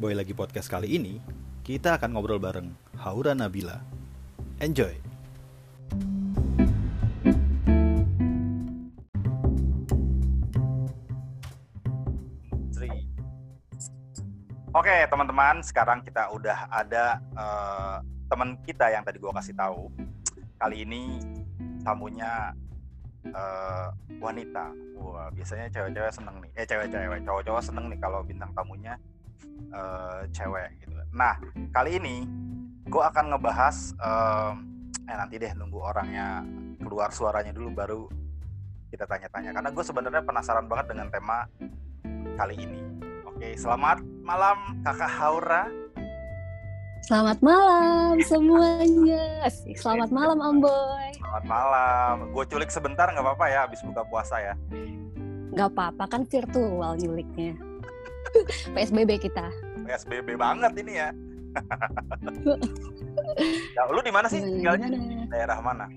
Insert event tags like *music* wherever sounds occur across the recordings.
Boy Lagi Podcast kali ini, kita akan ngobrol bareng Haura Nabila. Enjoy! Oke teman-teman, sekarang kita udah ada eh, teman kita yang tadi gua kasih tahu. Kali ini tamunya eh, wanita. Wah biasanya cewek-cewek seneng nih. Eh cewek-cewek, cowok-cowok seneng nih kalau bintang tamunya eh, cewek gitu. Nah kali ini gua akan ngebahas eh, eh nanti deh nunggu orangnya keluar suaranya dulu baru kita tanya-tanya karena gue sebenarnya penasaran banget dengan tema kali ini. Oke, selamat malam Kakak Haura. Selamat malam semuanya. Selamat malam Om Boy. Selamat malam. Gue culik sebentar nggak apa-apa ya, habis buka puasa ya. Gak apa-apa kan virtual nyuliknya. *laughs* PSBB kita. PSBB banget ini ya. ya *laughs* lu di mana sih tinggalnya? Daerah mana?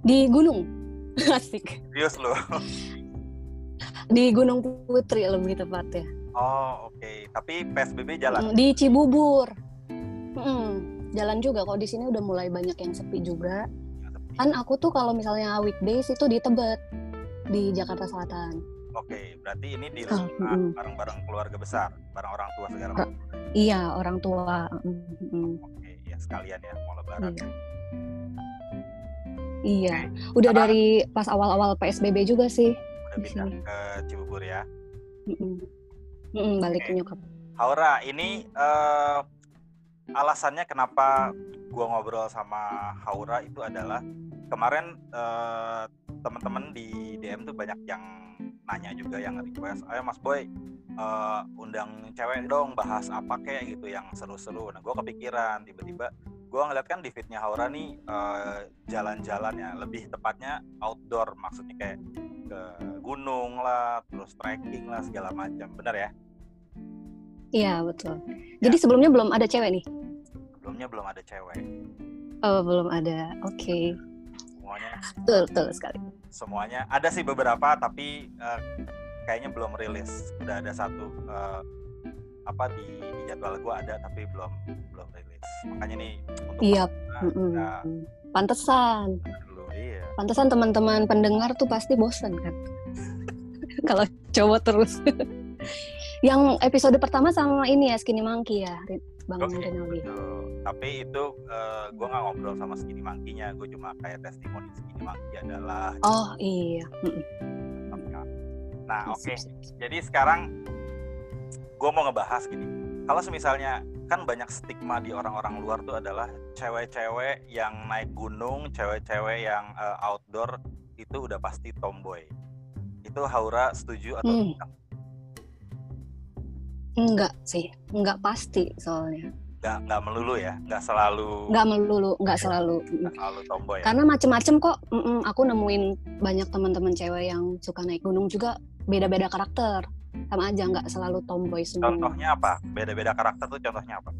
Di gunung. *laughs* Asik. Serius lu? Di Gunung Putri lebih tepatnya. Oh oke. Tapi PSBB jalan. Mm, Di Cibubur. Mm, Jalan juga kok di sini udah mulai banyak yang sepi juga. Kan aku tuh kalau misalnya weekdays itu di Tebet di Jakarta Selatan. Oke, berarti ini di Ah, rumah mm-mm. bareng-bareng keluarga besar, bareng orang tua segala macam. Iya, orang tua. Oke, ya sekalian ya mau lebaran. Iya. Iya, udah Karena- dari pas awal-awal PSBB juga sih. Udah pindah sini. ke Cibubur ya. Balik ke Oke. nyokap. Haura, ini eh, alasannya kenapa gua ngobrol sama Haura itu adalah kemarin eh, teman-teman di DM tuh banyak yang nanya juga yang request, ayo Mas Boy eh, undang cewek dong bahas apa kayak gitu yang seru-seru. Nah, gua kepikiran tiba-tiba gua ngeliat kan di fitnya Haura nih eh, jalan-jalan ya, lebih tepatnya outdoor maksudnya kayak ke gunung lah, terus trekking lah segala macam. Bener ya? Iya betul. Jadi sebelumnya belum ada cewek nih? sebelumnya belum ada cewek Oh belum ada. Oke. Semuanya Betul betul sekali. semuanya ada sih beberapa tapi eh, kayaknya belum rilis udah ada satu eh, apa di, di jadwal gua ada tapi belum belum rilis makanya nih untuk Iya. Mm-mm. ya, Pantesan. dulu iya Pantesan teman-teman pendengar tuh pasti bosen kan. *laughs* Kalau cowok terus. *laughs* Yang episode pertama sama ini ya Skinny Monkey ya, Bang Oke, Rinaldi. betul. tapi itu eh, gua nggak ngobrol sama Skinny Monkey-nya gue cuma kayak testimoni Skinny Monkey adalah Oh iya. Nah oke Sip, sip, sip. Jadi sekarang gue mau ngebahas gini. Kalau misalnya kan banyak stigma di orang-orang luar tuh adalah cewek-cewek yang naik gunung, cewek-cewek yang eh, outdoor itu udah pasti tomboy. Itu Haura setuju atau Hmm. tidak? Enggak sih, enggak pasti soalnya. Nggak, nggak melulu ya, nggak selalu Enggak melulu, enggak selalu. Mm. nggak selalu tomboy ya. Karena macem-macem kok. Mm-mm, aku nemuin banyak teman-teman cewek yang suka naik gunung juga beda-beda karakter. Sama aja nggak selalu tomboy semua. Contohnya apa? Beda-beda karakter tuh contohnya apa?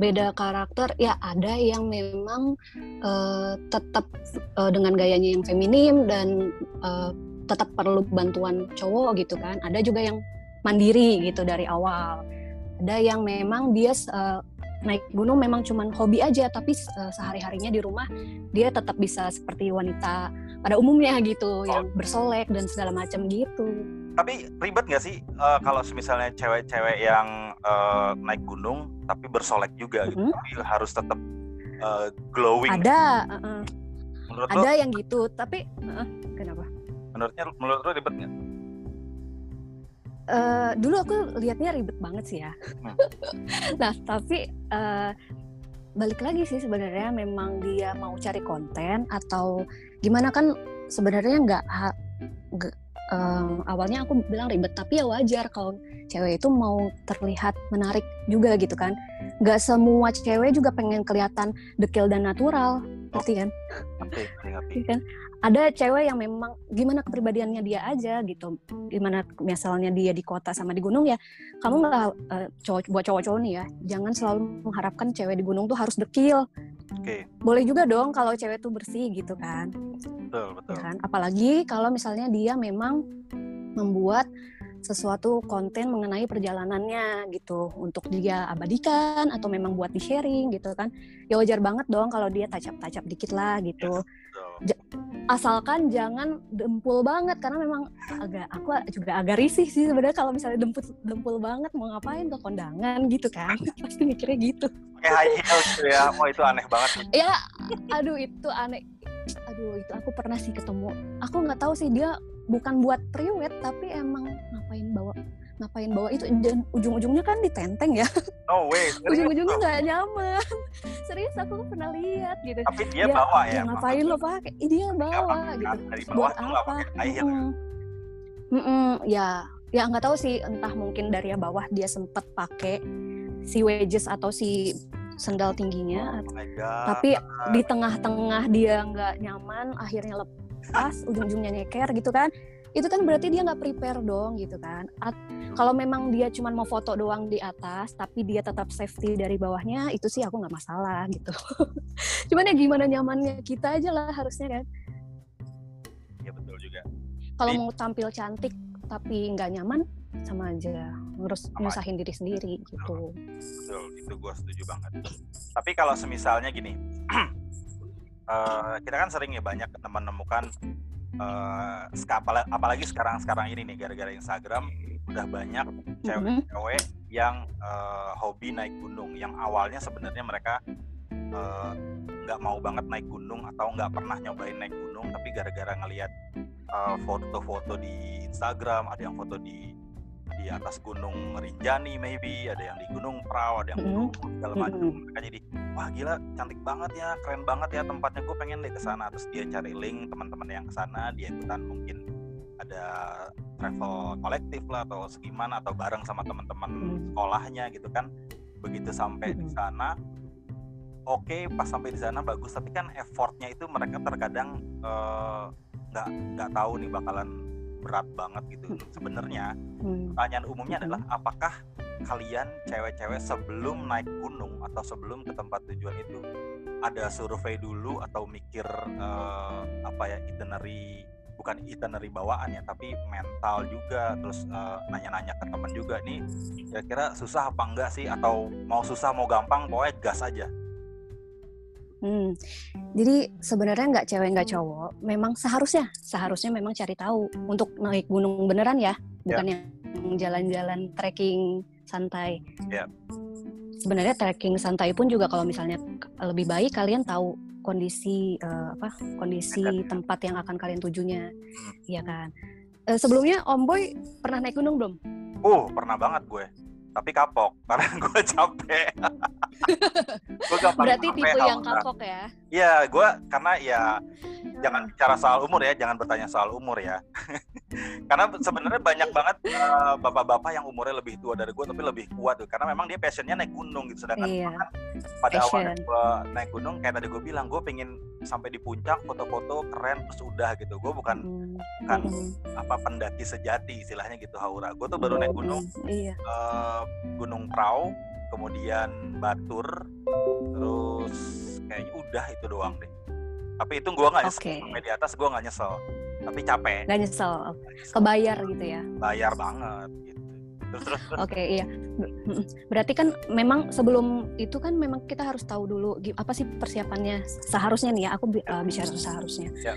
Beda karakter ya ada yang memang eh, tetap eh, dengan gayanya yang feminim dan eh, tetap perlu bantuan cowok gitu kan. Ada juga yang mandiri gitu dari awal. Ada yang memang dia eh, naik gunung memang cuman hobi aja tapi eh, sehari-harinya di rumah dia tetap bisa seperti wanita pada umumnya gitu yang bersolek dan segala macam gitu. Tapi ribet nggak sih eh, kalau misalnya cewek-cewek yang eh, naik gunung tapi bersolek juga gitu, Mhm. tapi harus tetap eh, glowing. Ada eh, eh, Menurut lo, ada yang gitu tapi eh, kenapa? menurutnya menurut lo ribet nggak? Eh, dulu aku lihatnya ribet banget sih ya. Hmm. *laughs* nah tapi eh, balik lagi sih sebenarnya memang dia mau cari konten atau gimana kan sebenarnya nggak eh, awalnya aku bilang ribet tapi ya wajar kalau cewek itu mau terlihat menarik juga gitu kan. Nggak semua cewek juga pengen kelihatan dekil dan natural, ngerti kan? Ngerti, ngerti, ngerti. Iya kan ada cewek yang memang gimana kepribadiannya dia aja gitu. Gimana misalnya dia di kota sama di gunung ya kamu nggak eh, cowok buat cowok-cowok nih ya jangan selalu mengharapkan cewek di gunung tuh harus dekil. Oke, boleh juga dong kalau cewek tuh bersih gitu kan. Betul, betul. ya kan? Apalagi kalau misalnya dia memang membuat sesuatu konten mengenai perjalanannya gitu. Untuk dia abadikan atau memang buat di sharing gitu kan. Ya wajar banget dong kalau dia tacap-tacap dikit lah gitu. Betul. Asalkan jangan dempul banget karena memang agak aku juga agak risih sih sebenarnya kalau misalnya dempul dempul banget mau ngapain ke kondangan gitu kan *laughs* pasti mikirnya gitu Kayak high heel gitu ya. Oh itu aneh banget. ya aduh itu aneh aduh itu aku pernah sih ketemu aku nggak tahu sih dia bukan buat priwet tapi emang ngapain bawa ngapain bawa itu dan ujung-ujungnya kan ditenteng ya. No way. *laughs* ujung-ujungnya nggak nyaman. *laughs* Serius aku pernah lihat gitu. Tapi dia bawa ya. ngapain lo pakai Ih, dia bawa pakai gitu. Dari bawah buat apa pakai high heel ya? Ya ya nggak tahu sih. Entah mungkin dari yang bawah dia sempet pakai si wedges atau si sendal tingginya. Oh tapi di tengah-tengah dia nggak nyaman akhirnya lepas ujung-ujungnya nyeker gitu kan itu kan berarti dia nggak prepare dong gitu kan? At- kalau memang dia cuma mau foto doang di atas tapi dia tetap safety dari bawahnya itu sih aku nggak masalah *laughs* gitu. Cuman ya gimana nyamannya kita aja lah harusnya kan? Iya betul juga. kalau mau tampil cantik tapi nggak nyaman sama aja. Ngurus nyusahin diri sendiri gitu. Betul, itu gue setuju banget. Tapi kalau semisalnya gini, *clears throat* eh, kita kan sering ya banyak menemukan eh, apala- apalagi sekarang-sekarang ini nih gara-gara Instagram udah banyak Mhm. cewek-cewek yang eh, hobi naik gunung yang awalnya sebenarnya mereka eh, nggak mau banget naik gunung atau nggak pernah nyobain naik gunung tapi gara-gara ngelihat eh, foto-foto di Instagram ada yang foto di di atas gunung Rinjani maybe. Ada yang di gunung Prau ada yang Mhm. gunung segala macam. Mereka jadi wah gila cantik banget ya keren banget ya tempatnya. Gue pengen deh ke sana. Terus dia cari link teman-teman yang ke sana. Dia ikutan mungkin ada travel kolektif lah atau segimana atau bareng sama teman-teman Hmm. sekolahnya gitu kan. Begitu sampai di Mhm. sana oke pas sampai di sana bagus. Tapi kan effortnya itu mereka terkadang eh, nggak nggak tahu nih bakalan berat banget gitu sebenarnya. Hmm. pertanyaan umumnya Mhm. adalah apakah kalian cewek-cewek sebelum naik gunung atau sebelum ke tempat tujuan itu? Ada survei dulu atau mikir eh, apa ya itinerary bukan itinerary bawaan ya tapi mental juga terus eh, nanya-nanya ke temen juga. Nih kira-kira susah apa enggak sih? Atau mau susah mau gampang pokoknya gas aja Hmm. Jadi sebenarnya nggak cewek nggak cowok, memang seharusnya seharusnya memang cari tahu untuk naik gunung beneran ya, bukan yang jalan-jalan trekking santai. Ya. Sebenarnya trekking santai pun juga kalau misalnya lebih baik kalian tahu kondisi eh, apa kondisi ya. tempat yang akan kalian tujunya, Hmm. ya kan. Eh, sebelumnya Om Boy pernah naik gunung belum? uh pernah banget gue tapi kapok karena *laughs* gue capek gue gampang Berarti capek tipe yang kapok ya. Iya, gue karena ya jangan bicara soal umur ya, jangan bertanya soal umur ya. *laughs* karena sebenarnya banyak banget eh, bapak-bapak yang umurnya lebih tua dari gue tapi lebih kuat tuh, karena memang dia passionnya naik gunung gitu. Sedangkan Iya. kan pada awalnya passion. gue naik gunung kayak tadi gue bilang, gue pengen sampai di puncak foto-foto keren terus udah gitu. Gue bukan Hmm. bukan Hmm. apa pendaki sejati istilahnya gitu Haura. Gue tuh baru naik gunung Hmm. Iya. eh, Gunung Prau, kemudian Batur, terus kayaknya udah itu doang deh. Tapi itu gua nggak nyesel Oke. sampai di atas gua nggak nyesel, tapi capek, nyesel. nggak nyesel. kebayar gitu ya. bayar banget gitu. Terus terus, terus Oke, iya. Ber- mm, Berarti kan memang sebelum itu kan memang kita harus tahu dulu apa sih persiapannya seharusnya nih ya. Aku uh, bicara seharusnya. Ya.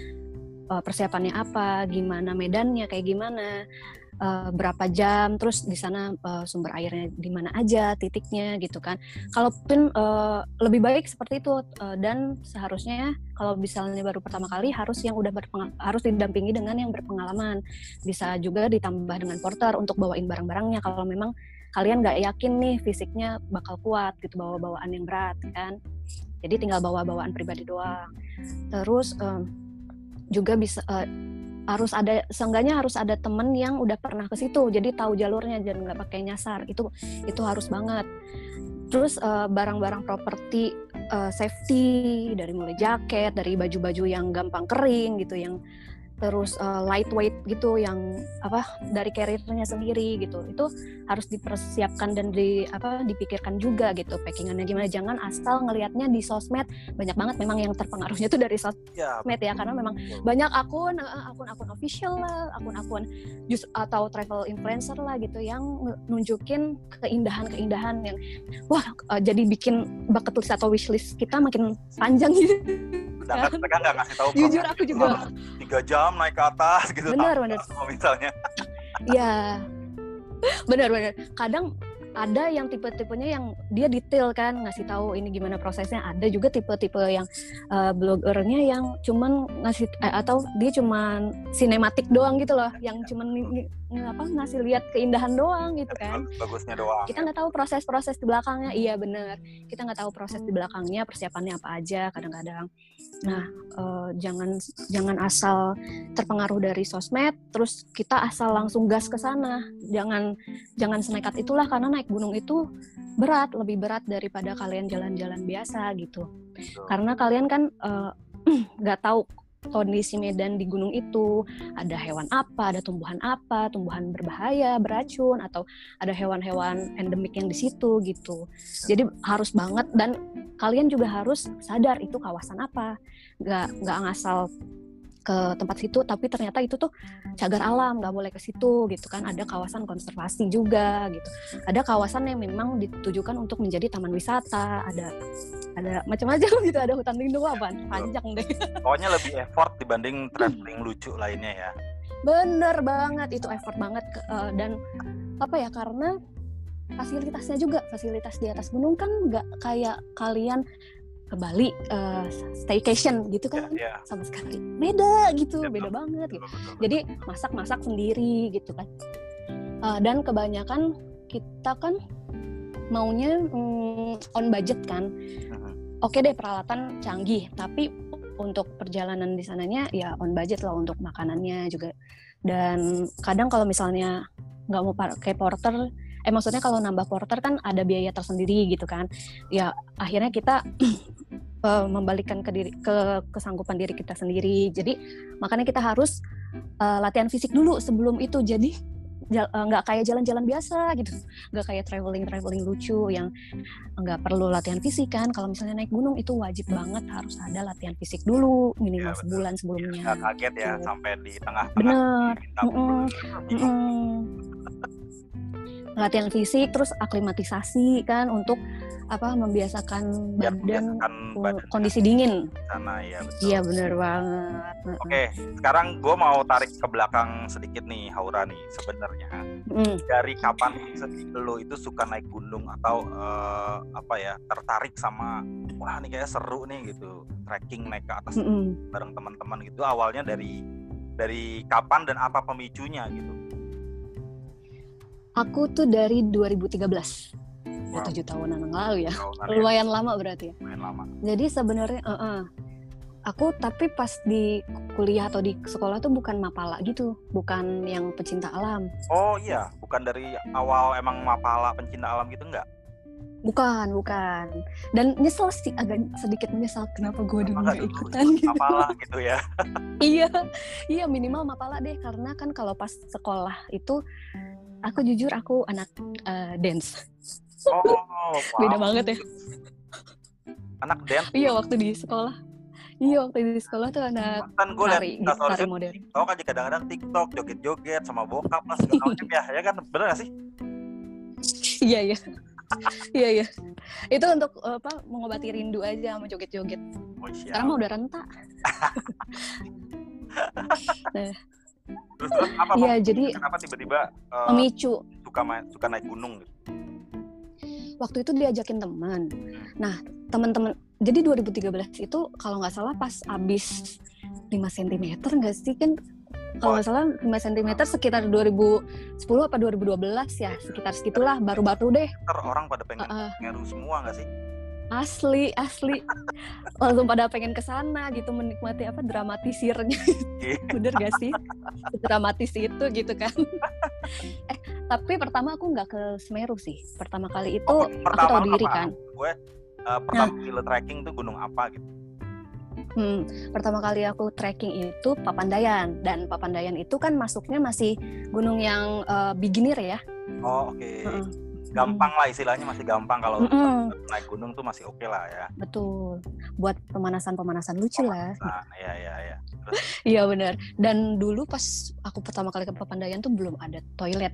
Uh, persiapannya apa, gimana medannya, kayak gimana, uh, berapa jam, terus di sana uh, sumber airnya di mana aja, titiknya gitu kan. Kalaupun uh, lebih baik seperti itu uh, dan seharusnya kalau misalnya baru pertama kali harus yang udah harus didampingi dengan yang berpengalaman. Bisa juga ditambah dengan porter untuk bawain barang-barangnya. Kalau memang kalian nggak yakin nih fisiknya bakal kuat gitu bawa bawaan yang berat kan. Jadi tinggal bawa bawaan pribadi doang. Terus em, juga bisa eh, harus ada seenggaknya harus ada temen yang udah pernah ke situ jadi tahu jalurnya dan nggak pakai nyasar itu itu harus banget. Terus eh, barang-barang properti eh, safety dari mulai jaket dari baju-baju yang gampang kering gitu yang terus uh, lightweight gitu yang apa dari karirnya sendiri gitu. Itu harus dipersiapkan dan di apa dipikirkan juga gitu packingannya gimana. Jangan asal ngelihatnya di sosmed. Banyak banget memang yang terpengaruhnya tuh dari sosmed ya, ya karena memang banyak akun akun-akun official lah akun-akun just atau travel influencer lah gitu yang nunjukin keindahan-keindahan yang wah uh, jadi bikin bucket list atau wishlist kita makin panjang gitu sedangkan kan? mereka nggak ngasih tahu jujur aku juga tiga jam naik ke atas gitu benar benar. misalnya. Iya. Benar benar. Kadang ada yang tipe-tipenya yang dia detail kan ngasih tahu ini gimana prosesnya. Ada juga tipe-tipe yang uh, blogernya yang cuman ngasih eh, atau dia cuman sinematik doang gitu loh yang cuman apa ngasih lihat keindahan doang gitu kan. bagusnya doang. Kita nggak tahu proses-proses di belakangnya. Iya bener kita nggak tahu proses di belakangnya persiapannya apa aja kadang-kadang. Nah uh, jangan jangan asal terpengaruh dari sosmed terus kita asal langsung gas ke sana. Jangan jangan senekat itulah karena naik gunung itu berat lebih berat daripada kalian jalan-jalan biasa gitu. Karena kalian kan *clears throat* nggak uh, tahu kondisi medan di gunung itu ada hewan apa, ada tumbuhan apa, tumbuhan berbahaya, beracun atau ada hewan-hewan endemik yang di situ gitu. Jadi harus banget dan kalian juga harus sadar itu kawasan apa. Gak nggak ngasal ke tempat situ tapi ternyata itu tuh cagar alam nggak boleh ke situ gitu kan ada kawasan konservasi juga gitu ada kawasan yang memang ditujukan untuk menjadi taman wisata ada ada macam-macam gitu ada hutan lindung apa panjang deh. *laughs* Pokoknya lebih effort dibanding traveling lucu lainnya ya. Bener banget itu effort banget uh, dan apa ya karena fasilitasnya juga fasilitas di atas gunung kan nggak kayak kalian ke Bali uh, staycation gitu kan yeah, yeah. sama sekali. Beda gitu yeah, beda betul. banget gitu. Jadi masak-masak sendiri gitu kan. Uh, dan kebanyakan kita kan maunya mm, on budget kan oke deh peralatan canggih. Tapi untuk perjalanan di sananya ya on budget lah untuk makanannya juga. Dan kadang kalau misalnya nggak mau pakai porter eh maksudnya kalau nambah porter kan ada biaya tersendiri gitu kan. Ya akhirnya kita *clears throat* uh, membalikkan ke diri ke kesanggupan diri kita sendiri. Jadi makanya kita harus uh, latihan fisik dulu sebelum itu. Jadi eh, nggak kayak jalan-jalan biasa gitu. Nggak kayak traveling traveling lucu yang nggak perlu latihan fisik kan. Kalau misalnya naik gunung itu wajib banget harus ada latihan fisik dulu minimal ya, sebulan sebelumnya. Ya, kaget ya gitu. sampai di tengah, -tengah bener mm -mm. Mm -mm *laughs* *laughs* latihan fisik terus aklimatisasi kan untuk apa membiasakan ya, badan, badan kondisi dingin. sana ya betul. Iya benar banget. Oke sekarang gue mau tarik ke belakang sedikit nih Haura nih sebenarnya. Mm. dari kapan lo itu suka naik gunung atau uh, apa ya tertarik sama wah nih kayak seru nih gitu trekking naik ke atas mm -mm. bareng teman-teman gitu awalnya dari dari kapan dan apa pemicunya gitu Aku tuh dari 2013. Ya, wow. tujuh tahunan yang lalu ya. ya. Lumayan lama berarti ya. Lumayan lama. Jadi sebenarnya uh -uh, aku tapi pas di kuliah atau di sekolah tuh bukan mapala gitu, bukan yang pecinta alam. Oh iya, bukan dari awal emang mapala pencinta alam gitu enggak? Bukan, bukan. Dan nyesel sih, agak sedikit menyesal kenapa gue dulu gak ikutan gitu. Mapala *laughs* gitu ya. iya, iya minimal mapala deh karena kan kalau pas sekolah itu aku jujur aku anak uh, dance. Oh, *laughs* wow. beda banget ya. Anak dance? Iya waktu di sekolah. Iya waktu di sekolah tuh anak kan gue liat tari modern. Tau kan kadang-kadang TikTok joget-joget sama bokap lah segala *laughs* macam ya, ya kan bener gak sih? Iya iya. *laughs* Iya iya. Itu untuk apa mengobati rindu aja sama joget-joget. Oh, Sekarang mah udah renta. nah, terus terus apa Iya, jadi kenapa tiba-tiba uh, memicu. suka main, suka naik gunung gitu? Waktu itu diajakin teman. Hmm. Nah, teman-teman jadi 2013 itu kalau nggak salah pas abis 5 cm nggak sih kan? Kalau nggak salah 5 cm sekitar 2010 apa 2012 ya sekitar segitulah baru-baru deh. Orang pada pengen uh, ngeru semua nggak sih asli asli langsung pada pengen ke sana gitu menikmati apa dramatisirnya iya. bener gak sih dramatis itu gitu kan eh tapi pertama aku nggak ke Semeru sih pertama kali itu oh, aku tahu diri kan gue uh, pertama nah. kali trekking tuh gunung apa gitu Hmm, pertama kali aku trekking itu Papandayan dan Papandayan itu kan masuknya masih gunung yang uh, beginner ya. Oh oke. Okay. Uh -uh. Gampang lah istilahnya masih gampang kalau uh -uh. naik gunung tuh masih oke okay lah ya. Betul. Buat pemanasan-pemanasan lucu pemanasan, lah. Iya iya iya. *laughs* Iya benar. Dan dulu pas aku pertama kali ke Papandayan tuh belum ada toilet.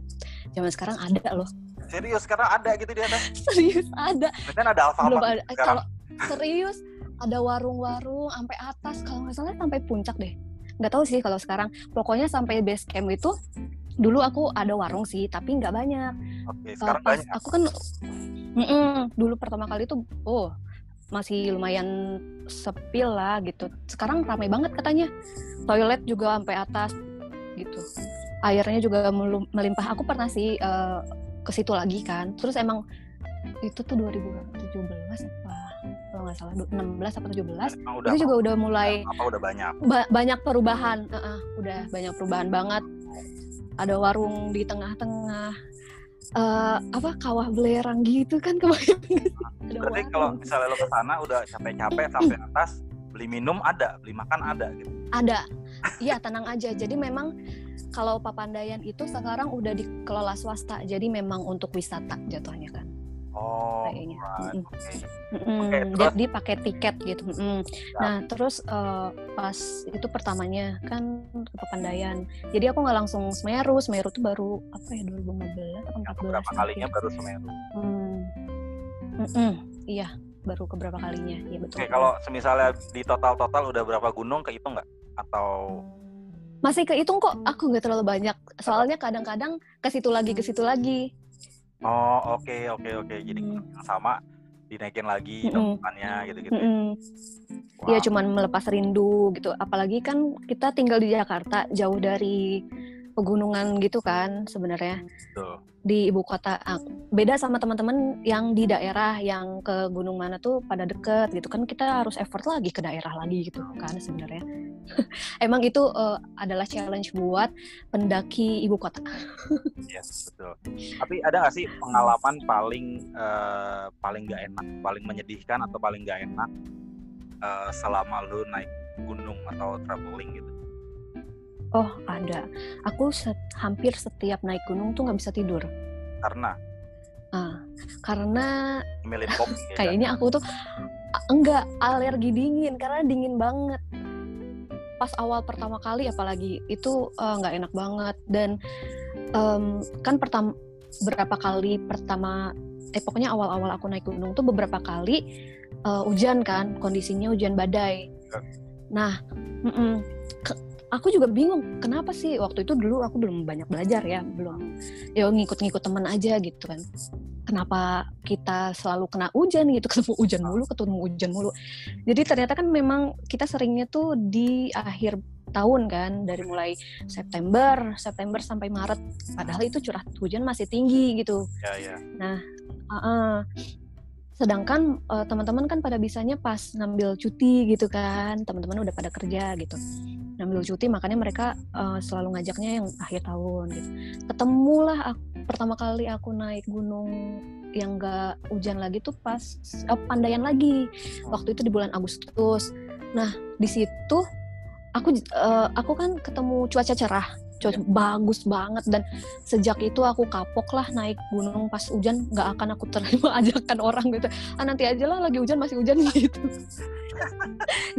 Zaman sekarang ada loh. Serius sekarang ada gitu di atas? *laughs* Serius ada. Kan ada Alfamart. Belum ada. Kalau serius ada warung-warung sampai atas kalau nggak salah sampai puncak deh nggak tahu sih kalau sekarang pokoknya sampai base camp itu dulu aku ada warung sih tapi nggak banyak. Oke, sekarang pas banyak. aku kan mm -mm, dulu pertama kali tuh oh masih lumayan sepi lah gitu. Sekarang ramai banget katanya. Toilet juga sampai atas gitu. Airnya juga melimpah. Aku pernah sih uh, ke situ lagi kan. Terus emang itu tuh 2017 apa kalau nggak salah 16 atau 17 nah, udah, itu juga udah mulai apa udah banyak? ba banyak perubahan. Uh -uh, udah banyak perubahan banget ada warung di tengah-tengah uh, apa kawah belerang gitu kan kebayang berarti kalau misalnya lo ke sana udah capek-capek sampai atas beli minum ada beli makan ada gitu. Ada. Iya tenang aja. Jadi memang kalau Papandayan itu sekarang udah dikelola swasta. Jadi memang untuk wisata jatuhnya kan Oh, kayaknya. Right. Mm Okay. Mm okay, terus? Dia, pakai tiket gitu. Mm. Ya. Nah, terus uh, pas itu pertamanya kan ke Pepandayan. Jadi aku nggak langsung Semeru. Semeru tuh baru apa ya 2015 atau 14. Berapa kalinya baru Semeru? Hmm. Mm -mm. Iya, baru ke berapa kalinya. Iya betul. Oke, okay, kalau semisalnya di total-total udah berapa gunung ke itu nggak? Atau masih kehitung kok aku nggak terlalu banyak soalnya kadang-kadang ke situ lagi ke situ lagi Oh oke okay, oke okay, oke. Okay. Jadi hmm. yang sama dinaikin lagi mm gitu-gitu. Mm -hmm. Wow. Ya cuman melepas rindu gitu. Apalagi kan kita tinggal di Jakarta jauh dari pegunungan gitu kan sebenarnya. Betul. Di ibu kota ah, beda sama teman-teman yang di daerah yang ke gunung mana tuh pada deket gitu kan kita harus effort lagi ke daerah lagi gitu kan sebenarnya. *laughs* Emang itu uh, adalah challenge buat pendaki ibu kota. *laughs* Yes betul. Tapi ada nggak sih pengalaman paling uh, paling gak enak paling menyedihkan atau paling gak enak uh, selama lu naik gunung atau traveling gitu Oh ada. Aku set, hampir setiap naik gunung tuh nggak bisa tidur. Karena? Ah, karena. *laughs* Ya, kayaknya aku tuh enggak alergi dingin karena dingin banget. Pas awal pertama kali apalagi itu eh, nggak uh, enak banget dan um, kan pertama berapa kali pertama eh pokoknya awal-awal aku naik gunung tuh beberapa kali uh, hujan kan kondisinya hujan badai. Nah, mm -mm, aku juga bingung kenapa sih? Waktu itu dulu aku belum banyak belajar ya belum. Ya ngikut-ngikut teman aja gitu kan. Kenapa kita selalu kena hujan gitu? *laughs* Ketemu hujan mulu ketemu hujan mulu. Jadi ternyata kan memang kita seringnya tuh di akhir tahun kan dari mulai September September sampai Maret. Padahal itu curah hujan masih tinggi gitu. Ya, ya. nah uh -uh. sedangkan uh, teman-teman kan pada bisanya pas ngambil cuti gitu kan. Teman-teman udah pada kerja gitu ngambil cuti makanya mereka uh, selalu ngajaknya yang akhir tahun gitu. Ketemulah aku, pertama kali aku naik gunung yang gak hujan lagi tuh pas uh, Pandayan lagi. Waktu itu di bulan Agustus. Nah di situ aku uh, aku kan ketemu cuaca cerah cuaca iya. bagus banget. Dan sejak itu aku kapok lah naik gunung pas hujan nggak akan aku terima *laughs* ajakan orang gitu. Ah nanti aja lah lagi hujan masih hujan *laughs* gitu.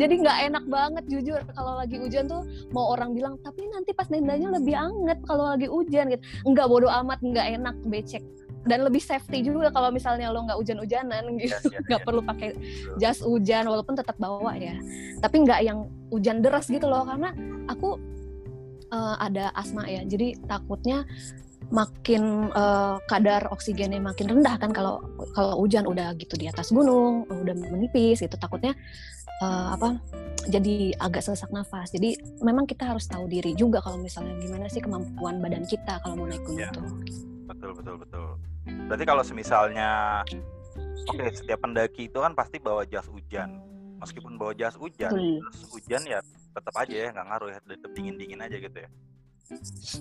Jadi nggak enak banget jujur. Kalau lagi hujan tuh mau orang bilang tapi nanti pas nendanya lebih anget kalau lagi hujan gitu. Nggak bodoh amat nggak enak becek. Dan lebih safety juga kalau misalnya lo nggak hujan-hujanan gitu. nggak yes, yes, perlu pakai jas hujan walaupun tetap bawa ya. Tapi nggak yang hujan deras gitu loh karena aku uh, ada asma ya. Jadi takutnya makin uh, kadar oksigennya makin rendah kan kalau kalau hujan udah gitu di atas gunung udah menipis gitu. Takutnya uh, apa jadi agak sesak nafas. Jadi memang kita harus tahu diri juga kalau misalnya gimana sih kemampuan badan kita kalau mau naik gunung ya. tuh. Betul betul betul. Berarti kalau semisalnya oke okay, setiap pendaki itu kan pasti bawa jas hujan. Meskipun bawa jas hujan terus hujan ya tetap aja ya nggak ngaruh ya tetap dingin dingin aja gitu ya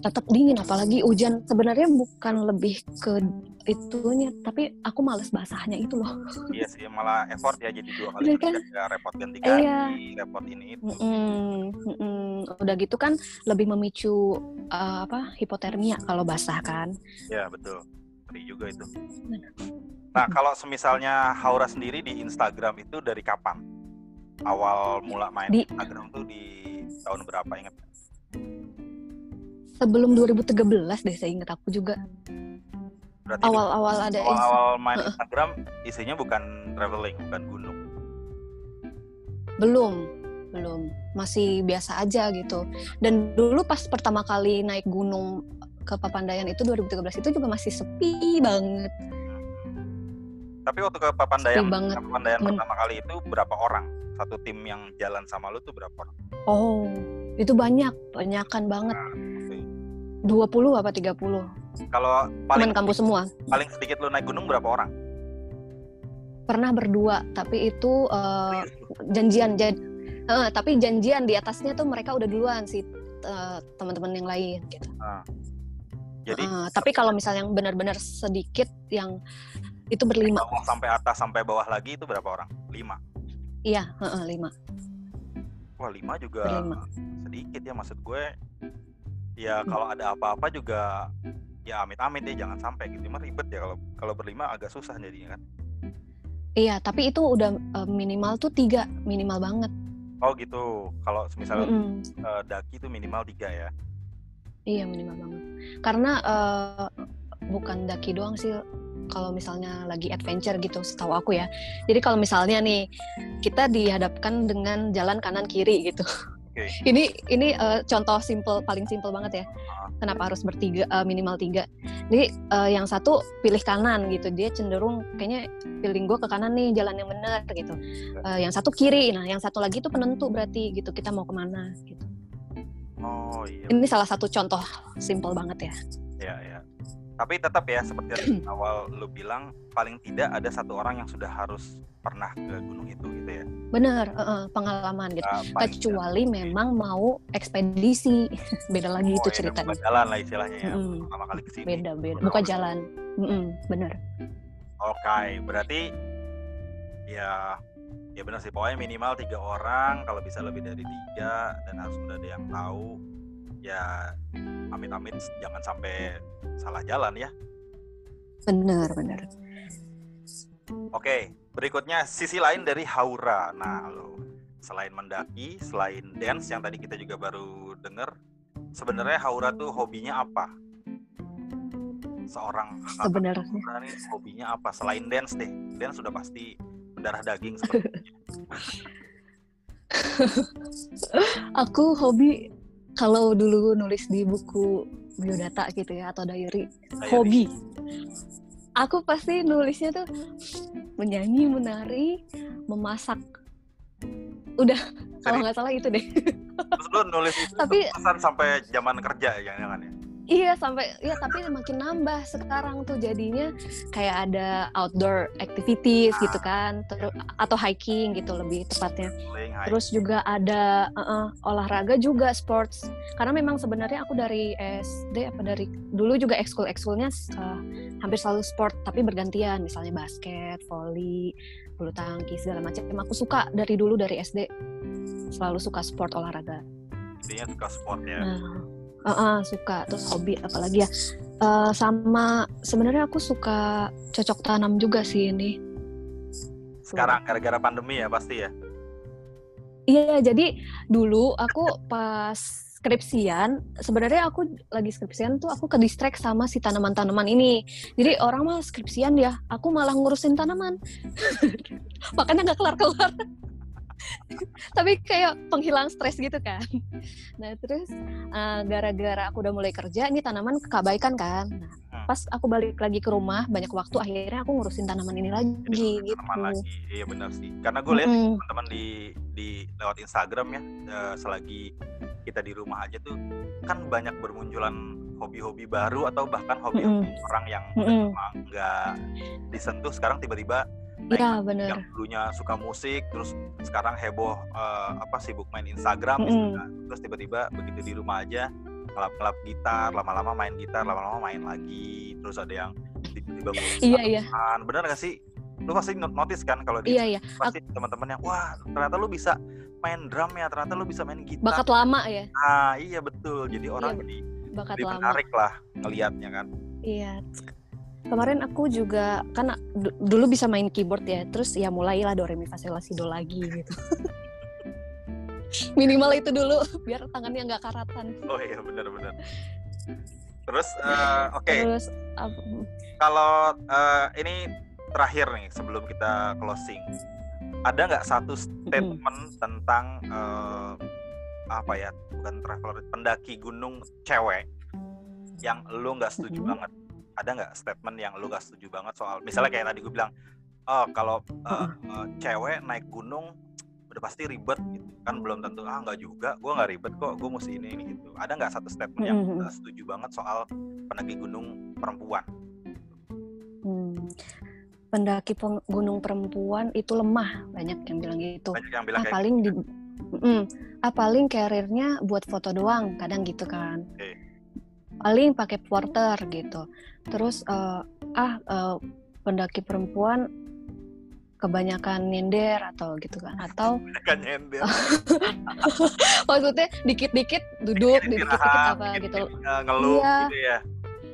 tetap dingin apalagi hujan sebenarnya bukan lebih ke itunya tapi aku males basahnya itu loh iya sih malah effort ya jadi dua kali Iya kan? ya repot ganti kaki Iya. repot ini itu Mm-mm, mm-mm. udah gitu kan lebih memicu uh, apa hipotermia kalau basah kan ya betul ngeri juga itu Benar. nah kalau semisalnya Haura sendiri di Instagram itu dari kapan awal mula main Di- Instagram tuh di tahun berapa inget sebelum 2013 deh saya ingat aku juga. Berarti awal-awal ada awal-awal main Instagram isinya bukan traveling bukan gunung. Belum belum. Masih biasa aja gitu. Dan dulu pas pertama kali naik gunung ke Papandayan itu 2013 itu juga masih sepi banget. Tapi waktu ke Papandayan Sepi banget. Papandayan Men- pertama kali itu berapa orang satu tim yang jalan sama lu tuh berapa orang? Oh itu banyak banyakan banget. Oke. 20 apa 30 kalau paling teman kampus semua. paling sedikit lu naik gunung berapa orang? Pernah berdua tapi itu uh, janjian jad, eh, tapi janjian di atasnya tuh mereka udah duluan sih eh, teman-teman yang lain gitu. jadi Eh, tapi kalau misalnya yang benar-benar sedikit yang itu berlima, bawah sampai atas sampai bawah lagi itu berapa orang? Lima iya eh, lima wah lima juga berlima. sedikit ya maksud gue ya kalau ada apa-apa juga ya amit-amit ya jangan sampai gitu mah ribet ya kalau kalau berlima agak susah jadinya kan Iya, tapi itu udah eh, minimal tuh tiga minimal banget. oh gitu kalau misalnya Mm-mm. eh, daki itu minimal tiga ya Iya minimal banget. Karena eh, bukan daki doang sih. Kalau misalnya lagi adventure gitu, setahu aku ya. Jadi kalau misalnya nih kita dihadapkan dengan jalan kanan kiri gitu. Oke. *laughs* ini ini eh, contoh simple paling simple banget ya. Kenapa harus bertiga eh, minimal tiga? Jadi eh, yang satu pilih kanan gitu. Dia cenderung kayaknya feeling gue ke kanan nih jalan yang benar gitu. Eh, yang satu kiri. Nah yang satu lagi itu penentu berarti gitu. Kita mau ke mana gitu. oh iya Ini salah satu contoh simple banget ya. ya ya tapi tetap ya seperti yang *clears throat* awal lu bilang paling tidak ada satu orang yang sudah harus pernah ke gunung itu gitu ya Bener, eh, pengalaman gitu. Paling Kecuali tidak. memang mau ekspedisi, *laughs* beda lagi Oh, itu ya, ceritanya. buka jalan lah istilahnya ya Mm-mm. pertama kali ke sini Beda, beda. Buka Buka jalan. jalan, Mm-mm, bener. Oke, berarti ya ya benar sih pokoknya minimal tiga orang kalau bisa lebih dari tiga dan harus udah ada yang tahu ya amit-amit jangan sampai salah jalan ya. Bener, bener. Oke, berikutnya sisi lain dari Haura. Nah, lo selain mendaki, selain dance yang tadi kita juga baru dengar, sebenarnya Haura tuh hobinya apa? Seorang Sebenarnya. Haura nih hobinya apa selain dance deh? Dance sudah pasti mendarah daging seperti *laughs* Aku hobi kalau dulu nulis di buku biodata gitu ya atau diary, Diary. hobi. Aku pasti nulisnya tuh menyanyi, menari, memasak. Udah, kalau nggak salah itu deh. Terus lu nulis itu Tapi- pesan sampai zaman kerja ya jangan ya? Iya sampai ya tapi makin nambah sekarang tuh jadinya kayak ada outdoor activities gitu kan terus atau hiking gitu lebih tepatnya. Terus juga ada uh, uh, olahraga juga sports. Karena memang sebenarnya aku dari SD apa dari dulu juga ekskul ekskulnya uh, hampir selalu sport tapi bergantian. Misalnya basket, volley, bulu tangkis segala macam. Aku suka dari dulu dari SD selalu suka sport olahraga. Intinya suka sport ya. Nah, uh, uh, suka terus hobi apalagi ya Eh, sama sebenarnya aku suka cocok tanam juga sih ini. Sekarang gara-gara pandemi ya pasti ya. Iya, jadi dulu aku pas skripsian, sebenarnya aku lagi skripsian tuh aku ke distract sama si tanaman-tanaman ini. Jadi orang mah skripsian ya, aku malah ngurusin tanaman. *laughs* Makanya nggak kelar-kelar. Tapi kayak penghilang stres gitu kan. Nah terus eh, gara-gara aku udah mulai kerja, ini tanaman kebaikan kan. Nah, Hmm. pas aku balik lagi ke rumah, banyak waktu akhirnya aku ngurusin tanaman ini lagi Jadi gitu. tanaman lagi. Iya benar sih. Karena gue lihat Mm-mm. teman-teman di di lewat Instagram ya eh, selagi kita di rumah aja tuh kan banyak bermunculan hobi-hobi baru atau bahkan hobi Mm-mm. orang yang Mm-mm. memang nggak disentuh sekarang tiba-tiba Iya naik bener. yang dulunya suka musik terus sekarang heboh eh, apa sibuk main Instagram misalnya. terus tiba-tiba begitu di rumah aja ngelap-ngelap gitar lama-lama main gitar lama-lama main lagi. Terus ada yang tiba-tiba iya iya. bener gak sih? Lu pasti notice kan kalau di iya iya. pasti teman-teman yang wah ternyata lu bisa main drum ya ternyata lu bisa main gitar. Bakat lama ya? Ah iya betul. Jadi orang iya, jadi bakat jadi lama. menarik lah ngelihatnya kan. Iya kemarin aku juga kan dulu bisa main keyboard ya terus ya mulailah do re mi fa sol la si do lagi gitu *laughs* minimal itu dulu biar tangannya nggak karatan oh iya benar-benar terus uh, oke okay. terus uh, kalau uh, ini terakhir nih sebelum kita closing ada nggak satu statement mm. tentang uh, apa ya bukan traveler pendaki gunung cewek yang lu nggak setuju mm. banget ada nggak statement yang lu nggak setuju banget soal misalnya kayak tadi gue bilang oh kalau uh, uh, cewek naik gunung udah pasti ribet gitu. Kan belum tentu ah nggak juga gue nggak ribet kok gue mesti ini, ini gitu. Ada nggak satu statement yang gak setuju banget soal pendaki gunung perempuan? Hmm. Pendaki gunung perempuan itu lemah banyak yang bilang gitu. Banyak yang bilang ah, paling gitu. di mm, ah paling karirnya buat foto doang kadang gitu kan. Okay. paling pakai porter gitu terus uh, ah uh, pendaki perempuan kebanyakan nyender atau gitu kan atau *laughs* kebanyakan nyender *laughs* maksudnya dikit-dikit duduk dikit-dikit apa gitu ngeluh iya. gitu ya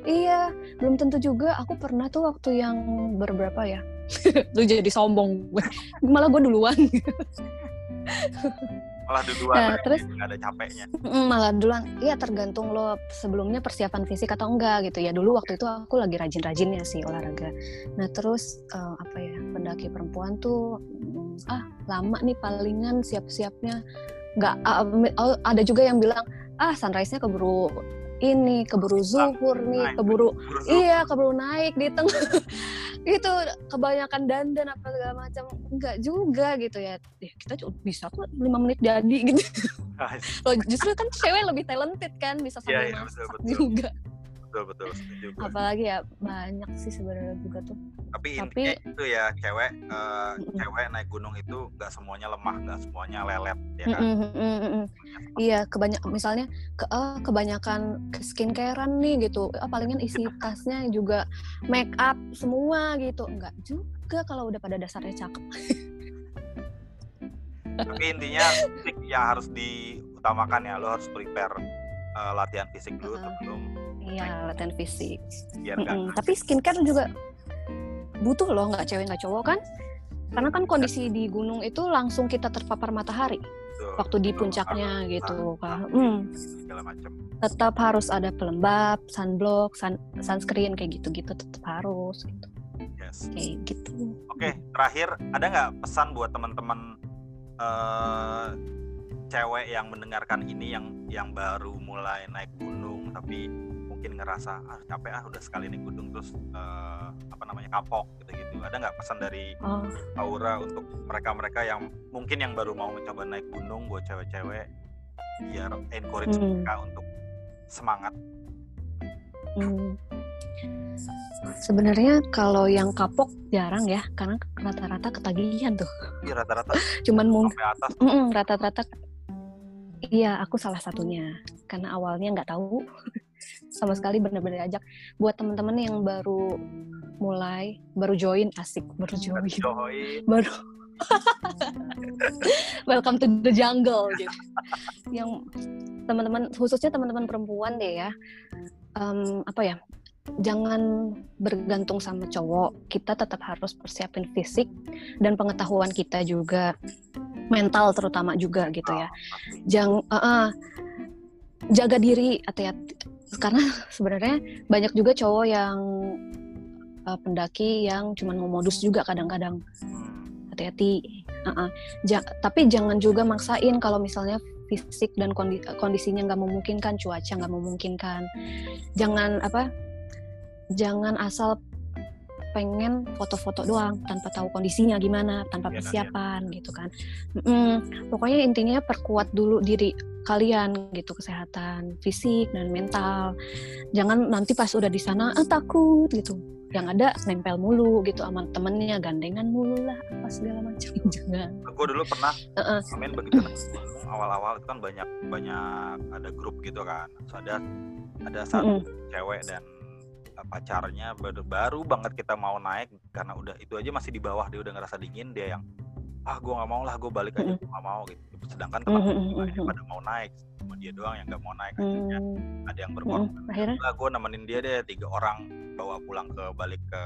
Iya, belum tentu juga. Aku pernah tuh waktu yang berberapa ya. *laughs* Lu jadi sombong. Malah gue duluan. Malah duluan nah, terus nggak ada capeknya. Malah duluan. Iya tergantung lo sebelumnya persiapan fisik atau enggak gitu ya. Dulu waktu itu aku lagi rajin-rajinnya sih olahraga. Nah terus uh, apa ya pendaki perempuan tuh mm, ah lama nih palingan siap-siapnya. Nggak uh, ada juga yang bilang ah sunrise-nya keburu ini keburu zuhur nih naik, keburu iya keburu naik di tengah *laughs* itu kebanyakan dandan apa segala macam. Enggak juga gitu ya. Ya kita cuma bisa kok lima menit jadi gitu. *laughs* Loh, justru kan cewek lebih talented kan bisa sambil yeah, yeah, masak betul, betul. juga betul betul. Setuju apalagi ya banyak sih sebenarnya juga tuh. Tapi, tapi itu ya cewek uh, cewek naik gunung itu nggak semuanya lemah nggak semuanya lelet ya kan? Iya kebanyak misalnya ke uh, kebanyakan skincarean nih gitu. Uh, palingan isi tasnya juga make up semua gitu. Enggak juga kalau udah pada dasarnya cakep. Tapi intinya yang harus diutamakan ya lo harus prepare uh, latihan fisik dulu uh, sebelum Iya, latihan fisik. mm -mm. Tapi skincare juga butuh loh, nggak cewek nggak cowok kan? Karena kan kondisi di gunung itu langsung kita terpapar matahari Betul. waktu di puncaknya gitu kan. Hmm. Tetap harus ada pelembab, sunblock, sun, sunscreen kayak gitu-gitu tetap harus gitu. Yes. Kayak gitu. Oke, terakhir ada nggak pesan buat teman-teman uh, cewek yang mendengarkan ini yang yang baru mulai naik gunung tapi mungkin ngerasa ah capek ah udah sekali naik gunung terus uh, apa namanya kapok gitu gitu ada nggak pesan dari oh. Aura untuk mereka-mereka yang mungkin yang baru mau mencoba naik gunung buat cewek-cewek biar encourage hmm. mereka untuk semangat hmm. Sebenarnya kalau yang kapok jarang ya, karena rata-rata ketagihan tuh. Iya rata-rata. *laughs* Cuman mungkin rata-rata. Iya, aku salah satunya. Karena awalnya nggak tahu, sama sekali bener-bener ajak buat teman-teman yang baru mulai baru join asik baru join, *laughs* baru. Welcome to the jungle gitu. Yang teman-teman khususnya teman-teman perempuan deh ya. Um, apa ya? Jangan bergantung sama cowok. Kita tetap harus persiapin fisik dan pengetahuan kita juga. Mental terutama juga gitu ya. Jangan uh, uh, jaga diri hati-hati karena *laughs* sebenarnya banyak juga cowok yang uh, pendaki yang cuma mau modus juga kadang-kadang. Hati-hati. Uh -uh. ja tapi jangan juga maksain kalau misalnya fisik dan kondi kondisinya nggak memungkinkan cuaca nggak memungkinkan. Jangan apa jangan asal pengen foto-foto doang tanpa tahu kondisinya gimana tanpa iya, iya. persiapan ya, gitu kan. Mm, pokoknya intinya perkuat dulu diri kalian gitu kesehatan fisik dan mental. Jangan nanti pas udah di sana ah, takut gitu. Yang ada nempel mulu gitu sama temennya gandengan mulu lah apa segala macam. *laughs* Jangan. Gue dulu pernah Heeh. main begitu *clears throat* awal-awal itu kan banyak banyak ada grup gitu kan. Terus ada ada satu cewek dan uh, pacarnya baru baru banget kita mau naik karena udah itu aja masih di bawah dia udah ngerasa dingin dia yang ah gue nggak mau lah gue balik aja gue nggak mau gitu sedangkan Mhm, teman lainnya mhm. pada mau naik cuma dia doang yang nggak mau naik akhirnya. Hmm, ada yang mm, berkorban akhirnya? Lah gue nemenin dia deh tiga orang bawa pulang ke balik ke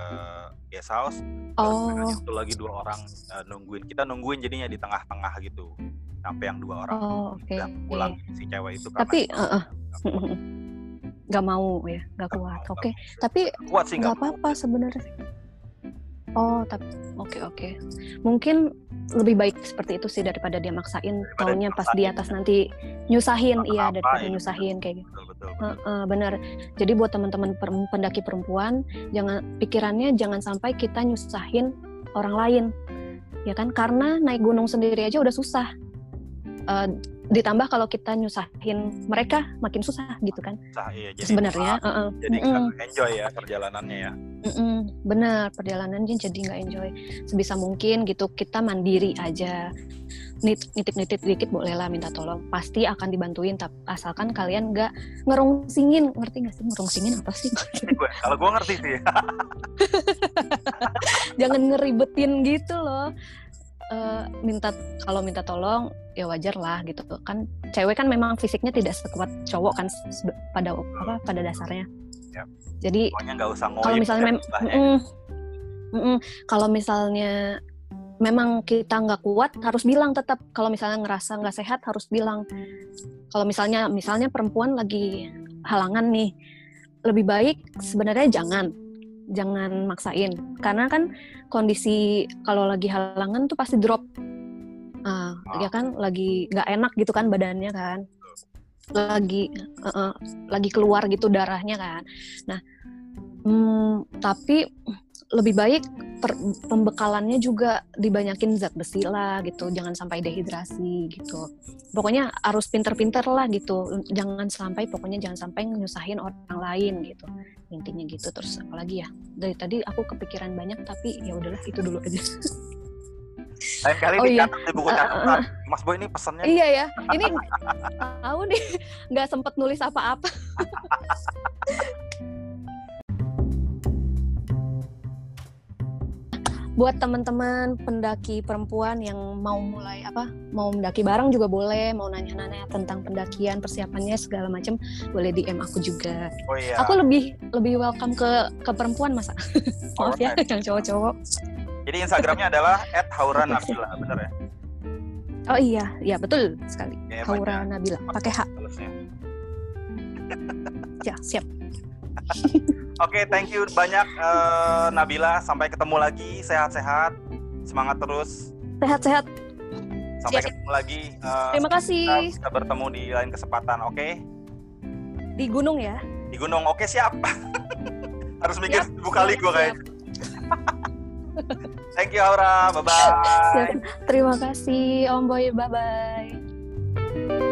guest house. Oh. itu lagi dua orang uh, nungguin. Kita nungguin jadinya di tengah-tengah gitu. Sampai yang dua orang. Oh oke udah pulang si cewek itu tapi eh, *laughs* nggak mau ya nggak kuat oke. mau. tapi kuat sih nggak apa-apa sebenarnya. Oh tapi oke oke. Mungkin lebih baik seperti itu sih daripada dia maksain Daripada taunya pas di atas nanti nyusahin iya daripada nyusahin kayak gitu betul betul, betul. Heeh, benar. Jadi buat teman-teman per- pendaki perempuan, jangan pikirannya jangan sampai kita nyusahin orang lain, ya kan? Karena naik gunung sendiri aja udah susah. Eh, ditambah kalau kita nyusahin mereka makin susah gitu kan? Sah, iya, jadi Sebenarnya, ah, heeh. jadi nggak Mm-mm. enjoy ya perjalanannya ya. Mm-mm, benar perjalanannya jadi nggak enjoy. Sebisa mungkin gitu kita mandiri aja. Nit- nitip-nitip dikit boleh lah minta tolong. Pasti akan dibantuin tapi asalkan kalian nggak ngerungsingin. Ngerti nggak sih ngerungsingin apa sih? *laughs* Kalau gue ngerti sih. *laughs* Jangan ngeribetin gitu loh Eh, minta kalau minta tolong ya wajar lah gitu kan cewek kan memang fisiknya tidak sekuat cowok kan pada apa pada dasarnya Yap. jadi kalau misalnya mem- Mm-mm. Mm-mm. kalau misalnya memang kita nggak kuat harus bilang tetap kalau misalnya ngerasa nggak sehat harus bilang kalau misalnya misalnya perempuan lagi halangan nih lebih baik sebenarnya jangan jangan maksain. Karena kan kondisi kalau lagi halangan tuh pasti drop. Ah, ya kan? Lagi nggak enak gitu kan badannya kan? Lagi eh, eh, lagi keluar gitu darahnya kan? Nah hmm, tapi lebih baik per- pembekalannya juga dibanyakin zat besi lah gitu jangan sampai dehidrasi gitu. Pokoknya harus pinter-pinter lah gitu jangan sampai pokoknya jangan sampai nyusahin orang lain gitu. Intinya gitu terus apalagi ya dari tadi aku kepikiran banyak tapi ya udahlah itu dulu aja. *laughs* Lain kali Oh, iya. di buku Eh, eh, catatan. Mas Boy ini pesannya iya ya ini *laughs* tahu nih nggak sempet nulis apa-apa *laughs* buat teman-teman pendaki perempuan yang mau mulai apa mau mendaki bareng juga boleh mau nanya-nanya tentang pendakian persiapannya segala macam boleh DM aku juga. Oh iya. Aku lebih lebih welcome ke ke perempuan masa *laughs* maaf ya yang cowok-cowok. Jadi Instagramnya adalah @hauranabila bener ya? Oh iya iya betul sekali. Kayak Haura banyak Nabila pakai H. Balesnya. ya siap *laughs* Oke, thank you banyak eh, Nabila. Sampai ketemu lagi. Sehat-sehat. Semangat terus. sehat-sehat Sampai Siap. ketemu lagi. eh, terima kita kasih bisa bertemu di lain kesempatan. Oke? di gunung ya Di gunung. Oke, siap. *laughs* Harus mikir Siap, seribu kali gue kayak. *laughs* Thank you Aura. Bye bye. Terima kasih Om Boy bye bye